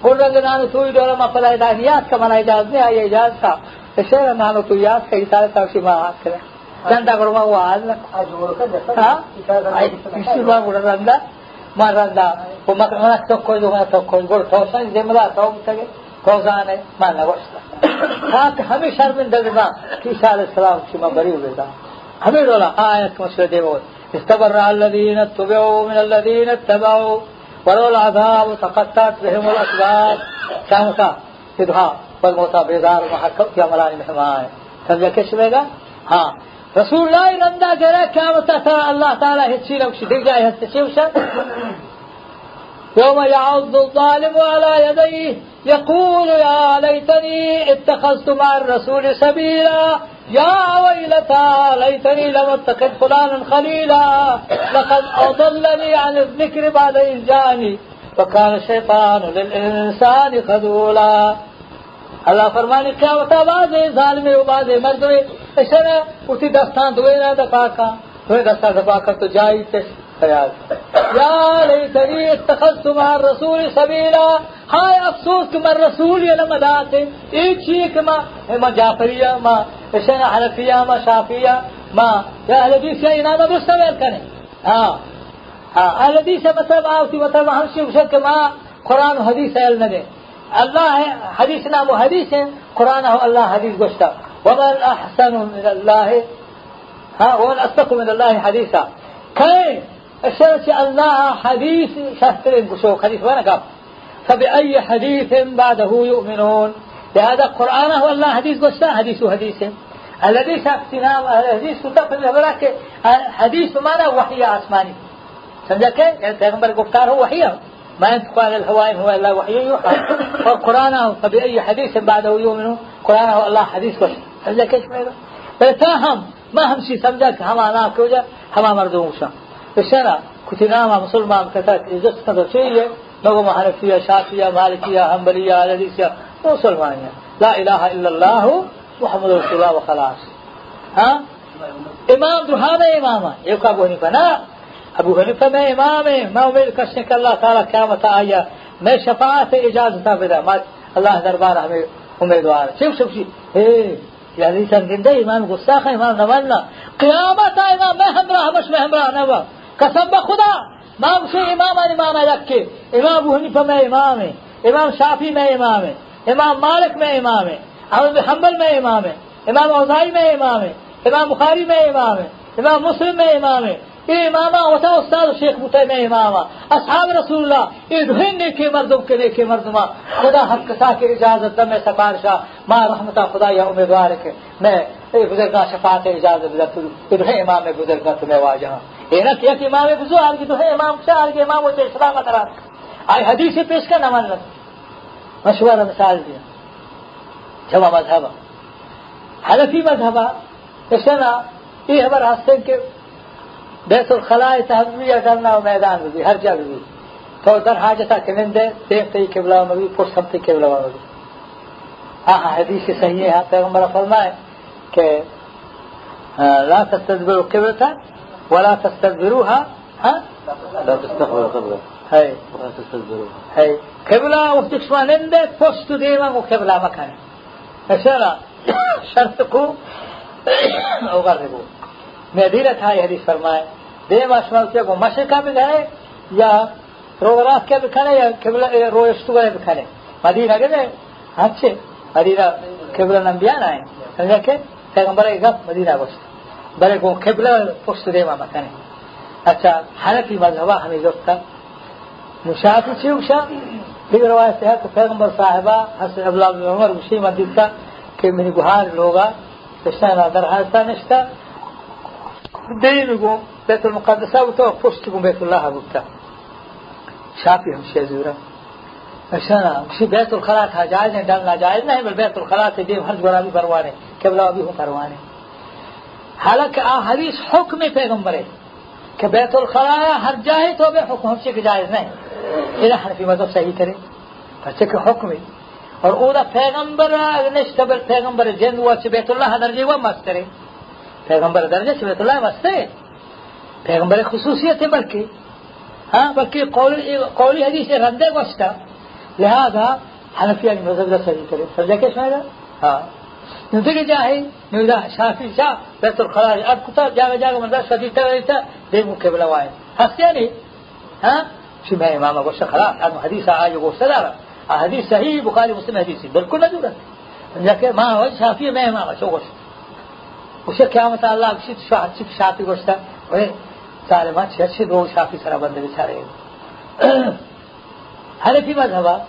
گل رنگ نانو توی دولا ما پلا اجاز یاد کا منا اجاز نہیں آئی اجاز تھا شیر نانو تو یاد کا اتارے تاوشی ما ہاتھ کرے جندا گرما ہوا آج لکھا ہاں کسی بار گڑا رندا مار وہ مکہ تو کوئی دو تو کوئی گڑ تو سن تو سکے توزانه ما نگوشتا خاک همه شرمنده بنا که عیسی علیہ السلام شما بریو بیدا همه دولا آیت مسئله دیوود استبرع الذين اتبعوا من الذين اتبعوا ولو العذاب تقطعت بهم الاسباب. کیا ہوتا سدھا والموتا بیزار محکم. کیا ملانی مہمان سمجھا کس میں گا ہاں رسول الله رندا جرى كامت ترى الله تعالى هتشي لو شي دجاي هتشي يوم يعض الظالم على يديه يقول يا ليتني اتخذت مع الرسول سبيلا. يا ويلتى ليتني لم اتخذ فلانا خليلا. لقد أضلني عن الذكر بعد إذ جاني وكان الشيطان للإنسان خذولا. اللہ فرمانے کیا بتا بعض ظالم و بعض مرد اشار اسی دستان دوئے نہ دوئے دستان دفاع کا تو جائی تے خیال یا لیتنی اتخذت مع الرسول سبیلا ہائے أفسوس کہ من رسول یا نہ داتے ایک چیز کہ ما جعفریہ ما. اشنا حنفیہ ما. شافیہ ما. یا اہل حدیث یا انام ابو سوال کریں ہاں ها الحديث مطلب آوتي مطلب همشي وشك ما قرآن وحديث علم الله حديث نام حديث قرآن الله حديث قشتا ومن أحسن من الله؟ ها ومن أصدق من الله حديثا. كي الشرط الله حديث شهر قشو حديث وأنا قام. فبأي حديث بعده يؤمنون؟ لهذا القرآن هو الله حديث قشتا حديث حديث. الذي ساكتنام الحديث كتاب الهبراك حديث معنى وحي آسماني. سمجھا کہ پیغمبر گفتار هو وحي. ما ينطق عن الهواء هو إلا وحي يوحى. والقران فبأي حديث بعده يؤمن قرآن هو الله حديث وش سمجھا كيف؟ ميرا فتا ما هم شيء سمجھا کہ ہم آنا کیوں جا ہم مردوں بشنا كتناما مسلمان كتاك إذا شيء. نقوم حنفية شافية مالكية حنبلية حديثية مسلمانية لا إله إلا الله محمد رسول الله وخلاص. ها؟ إمام همه امام یک أبو حنیفه نه أبو حنیفه میں امام ہے میں امید کرتے کہ اللہ تعالیٰ قیامت آیا میں شفاعت اجازت بدا ما اللہ دربار امیدوار شوف شوف يعني سنجنده إمام گستاخ إمام نمانا قیامت امام میں ہمراہ بش میں ہمراہ نبا قسم بخدا ما مشي امام امام يكي امام ابو حنیفه میں امام ہے امام شافعی میں امام ہے امام مالک میں امام ہے احمد حنبل میں امام ہے امام اوزائی میں امام ہے امام بخاری میں امام ہے امام مسلم میں امام ہے یہ امامہ ہوتا استاد شیخ بوتے میں امامہ اصحاب رسول اللہ یہ دھن نیکے مردم کے نیکے مردمہ خدا حق کسا کے اجازت میں سفارشا ما رحمتا خدا یا امیدوار ہے میں بزرگاں شفاعت اجازت بدر تو یہ امام بزرگاں تمہیں واجہاں ایرا کیا کہ امام ایک آر کی تو ہے، امام سے آر کے امام ہوتے اسلام کرا آئے حدیث پیش کا نہ مان مشورہ مثال دیا۔ جمع مذہب۔ حلفی مذہب۔ اس نا یہ ہمارا راستے کے بیت الخلاء تحمیہ کرنا میدان ہوگی، ہر جگہ ہوگی۔ تو در حاجتا کنن دے دیکھتے ہی قبلہ نبی پر سمتے قبلہ مبی ہاں ہاں حدیث صحیح ہے۔ پیغمبر فرمائے کہ لا تستدبر قبلتا ولا تستدبروها ها؟ لا تستقبلوا قبلة هي ولا تستدبروها هي قبلة وقتك شماننده پشت دیما و قبله مکانه اشارة شرطكو. أو غربو تھا یہ حدیث فرمائے دے ماشما کیا کو مشرقہ میں گئے یا روغرات کے بکھنے یا قبلہ رویشتو گئے بکھنے مدینہ گئے اچھے مدینہ قبلہ نمبیان آئے سمجھا کہ پیغمبر گپ مدینہ گوشت بلے کو قبلہ پشت دے ما مکھنے اچھا حنفی مذہبہ ہمیں گفتا مشافی چی وشا دیگر روایت ہے کہ پیغمبر صاحبہ حسن عبداللہ بن عمر مشی مدد کا کہ منی گوہار لوگا تشتانا در حالتا نشتا. دينكم بيت المقدس وتو فشتكم بيت الله بوتا شافي هم شيء زورا عشان مشي بيت الخلاء تھا جائز نہیں ڈالنا جائز نہیں بل سے دیم ہر جوڑا بھی پروانے قبلہ بھی ہوں پروانے حالانکہ آ حدیث حکم پیغمبر ہے کہ بیت الخلاء ہر جائے تو بے حکم ہم سے جائز نہیں۔ یہ حنفی مذہب صحیح کرے۔ بچے کہ حکم ہے۔ اور اودا پیغمبر نشتبل پیغمبر جن ہوا بیت اللہ درجے وہ مست کرے۔ پیغمبر درجه چې بیت الله واسطه پیغمبر خصوصیت ہے بلکہ۔ ہاں بلکہ قول قولی حدیث رنده گوشتا لہذا حنفیان مذہب صحیح کرے۔ سمجھا کیا شاید ہاں۔ نو دیگه جاهی نو دا شافی شا بیت الخلاج أب کتا جاگا جاگا من دا شدید تغیرتا دیمو قبل وائن هست یعنی ها؟ شو ما امام گوشتا خلاص. ادو حدیث آجو گوشتا دارا حدیث صحیح بخاری مسلم حدیثی بالکل ندورت سمجھا کہ ما هو شافی ما امام شو گوشتا وشه قیامت الله بشید شاهد چی شافی گوشتا و ظالمان چه چه دو شافی سرا بنده بیچاره حنفی مذهبا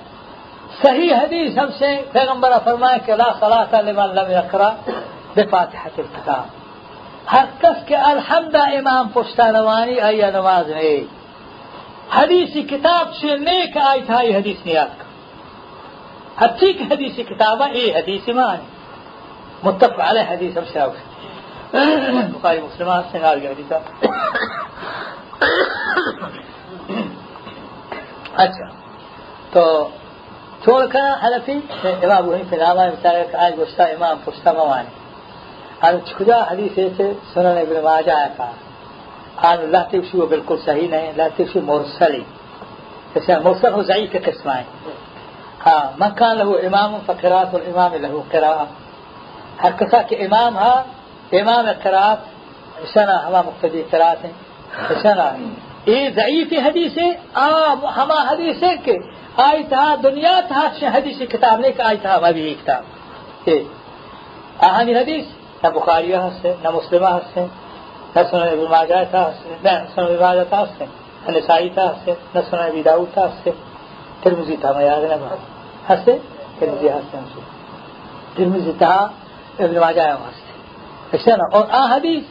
صحیح حدیث ہم سے پیغمبر فرمائے کہ لا صلاة لمن لم يقرأ بفاتحة الكتاب۔ ہر کس کے الحمد امام پشتا نوانی آیا نماز میں؟ حدیثی کتاب سے نیک آئی تھا، یہ حدیث نیاد کا ہر ٹھیک حدیثی کتابہ یہ حدیث مان متفق علیہ حدیث ہم سے بخاری مسلم سے نال گیا حدیث اچھا تو حنیفہ نامہ بچارے کہ آج گشتہ امام پشتہ موانی اور کجا حدیث سے سنن ابن ماجہ ہے کہا آن اللہ تکشی وہ بالکل صحیح نہیں اللہ تکشی مرسلی جیسے مرسل و ضعیف کے قسم ہیں ہاں من کان له امام فقرات الامام له قراءة کہ امام ہا امام قرات سنا ہما مقتدی قرات ہیں سنا حدیث ہے ہم حدیث ہے کہ آئی تھا دنیا تھا حدیث کتاب نہیں کہ آئی تھا ہماری کتاب۔ آہانی حدیث نہ بخاریہ ہستے نہ مسلمہ ہستے نہ سنن ابن ماجہ تھا نہ سنن ابن تھا ہستے نہ نسائی تھا ہستے نہ سنن ابی داؤد تھا ہستے ترمذی تھا میں یاد نہ ہستے ترمذی ہستے ہم سے ترمذی تھا ابن ماجہ ہستے ایسا نا اور آ حدیث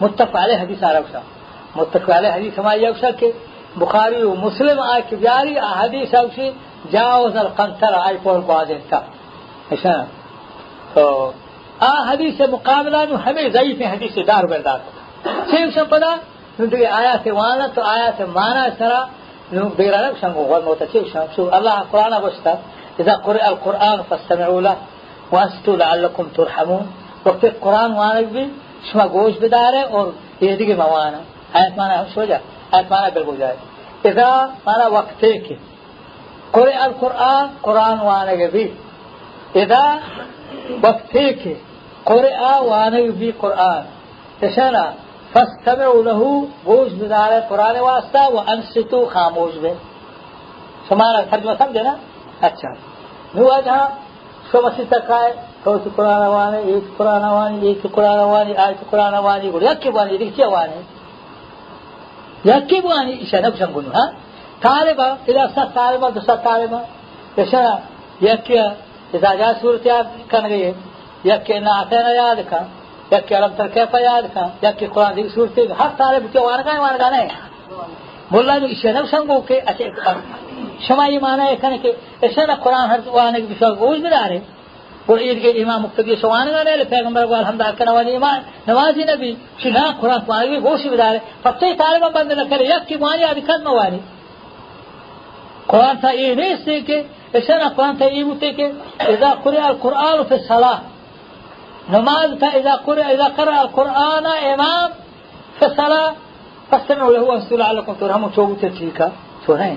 متفق علیہ حدیث عرب صاحب متفق علیہ حدیث ہماری اوسا کہ بخاری و مسلم آئے کہ بیاری احادیث اوشی جاوز القنطر آئی پور کو آدھے تھا ایسا تو آ حدیث مقابلہ نو ہمیں ضعیف حدیث دار بردار. چھ شم پدا نو دیگه آیات وأنا تو آیات مانا سرا. نو بیرانک شنگو غور موتا. چھ شم شو الله قرآن بشتا إذا قرئ القرآن فاستمعوا له وانستو لعلكم ترحمون. وقت قرآن وأنا بھی شما گوش بداره اور یہ دیگه موانا. آیت مانا شو جا آیت جائے اذا مانا وقت کے قرئ القرآن قرآن وأنا بھی اذا وقت کے قرئ وأنا بھی قرآن. تشنا فاستمعوا له گوش بداره قرآن واسطہ وانصتوا خاموش بے شمارا ترجمہ سمجھے نا اچھا. نو اجہا شو مسیح تک آئے تو قرآن وانی ایک قرآن وانی ایک قرآن وانی آیت قرآن وانی گوڑ یکی وانی دیکھ چی وانی नव संगो न दुसा कार्या सूरत यक यादि का यर कैपा यादि का यकादी सूरत हर कार्य वारे वारे मुल्ला ई नव संगो के क्षमा माना क़ुर हर बो बि عید کے امام مقتدی سوان گانے لے پیغمبر کو الحمد کا نوازی ایمان. نوازی نبی شنا کو آگے گوش بدارے فتح طالب بند نہ کرے یک کی مانی آدھی قد موانی قرآن تھا یہ نہیں سے کہ ایسا نہ قرآن تھا یہ ہوتے کہ اذا قرئ القرآن فی الصلاة. نماز تھا اذا قرئ اذا قرأ القرآن امام فی الصلاة فاستمعوا له وانصتوا لعلكم ترحمون. ٹھیک ہے تو نہیں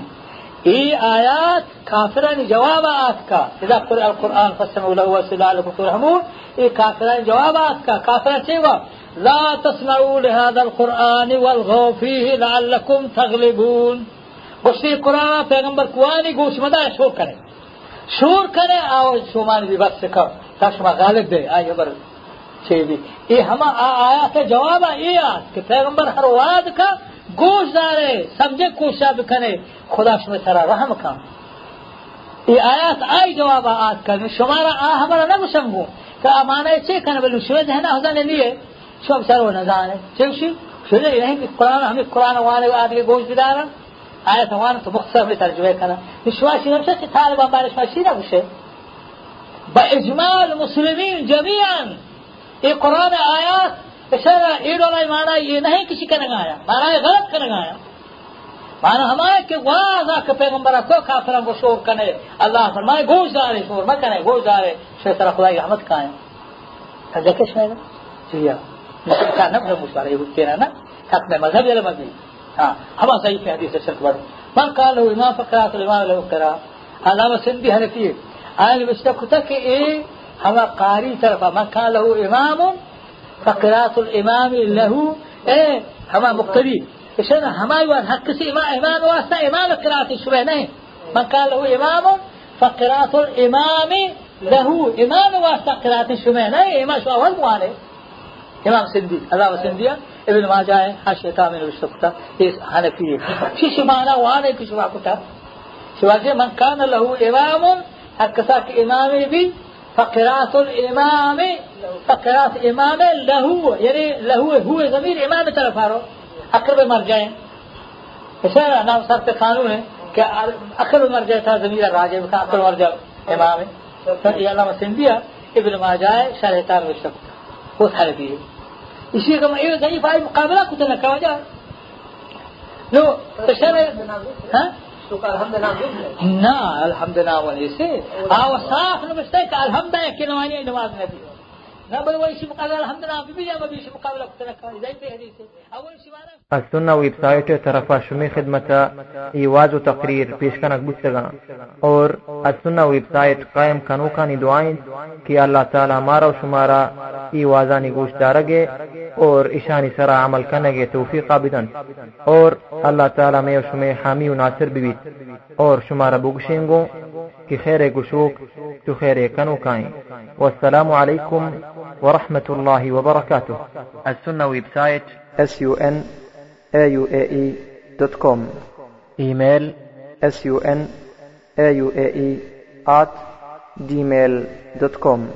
ای آیات کافران جواب آت کا اذا قرأ القرآن فاستمعوا له وانصتوا لعلكم ترحمون ای کافران جواب آت کا کافران چیوا لا تسمعوا لهذا القرآن والغوا فيه لعلكم تغلبون گوشتی قرآن پیغمبر کوانی گوش مدا شور کرے شور کرے آو شومان بھی بس کر تا شما غالب دے آئی بر چی بھی ای ہما آیات جواب ای آت کہ پیغمبر ہر وعد کا گوش دارے سمجھے کوشا بکنے خدا شما سرا رحم کن. ای آیات آئی جواب آت کن شمارا آ ہمارا نگوشنگو کہ امانه چه کنه بلو شما ذهن حضن نیه شما بسر و نزانه. چه بشی شده یعنی که قرآن همین قرآن وانه و آدگه گوش بدارن آیت وانه تو مختصر می ترجمه کنه نشواشی نمشه که طالبان بارش ماشی نبوشه با اجماع المسلمین جميعا یہ قرآن اچھا، ایڈ والا مارا یہ نہیں کسی کا رنگایا مارا یہ غلط کا رنگایا مانا ہمارے کہ واضح کے پیغمبر کو کافر کو شور کرنے، اللہ فرمائے گوش دارے، شور نہ کرے گوش دارے۔ شیخ طرح خدای رحمت جی، ہاں۔ کا ہے دیکھے شمائے گا کا نب مذہب ہاں۔ صحیح پہ حدیث شرک من قال امام لہو علامہ سندھی حنفی آئین کہ اے قاری من قال امام فقرات الإمام له إيه هما مقتدي عشان هما يوان حق سي إمام امام واسطة إمام قراءة نہیں من كان له إمام فقرات الإمام له إمام واسطة قراءة الشبه نہیں إمام شو أول موانه إمام سندي علامة سندية ابن ماجه ہے حاشیہ کامل مشتقتا اس حنفی ہے شش معنی وہاں ہے کہ شما کتا شواجه من كان له إمام هكذا امام بھی فقرات الامام فقرات امام لہو یعنی لہو هو ضمیر امام طرف آ رہو اکرب مر جائیں۔ اشارہ نام صاحب قانون ہے کہ اکرب مر جائے تھا ضمیر راجع کا اکرب مر جائے امام ہے۔ علامہ سندھیا ابن ماجہ شرح تار میں شب وہ سارے دیے اسی کا یہ ضعیف آئی مقابلہ کچھ نہ کرا جائے۔ نو اشارہ ہاں؟ ها نا الحمد لله وليسي آه صاف نمشتك الحمد لله كلماني نماز نبي نا بل از ویب سائٹ طرف شمی خدمت ایواز و تقریر پیش کنک بستگا اور از سنہ ویب سائٹ قائم کنو کا دعائیں کہ اللہ تعالی مارا و شمارا ایوازانی گوشت دارگے اور اشانی سرا عمل کنگے توفیق آبدن اور اللہ تعالی میں و شمی حامی و ناصر بیویت اور شمارا بگشنگو کہ خیر گشوک تو خیر کنو کائیں والسلام علیکم ورحمة الله وبركاته. السنة website sun auae dot com email sun auae at gmail dot com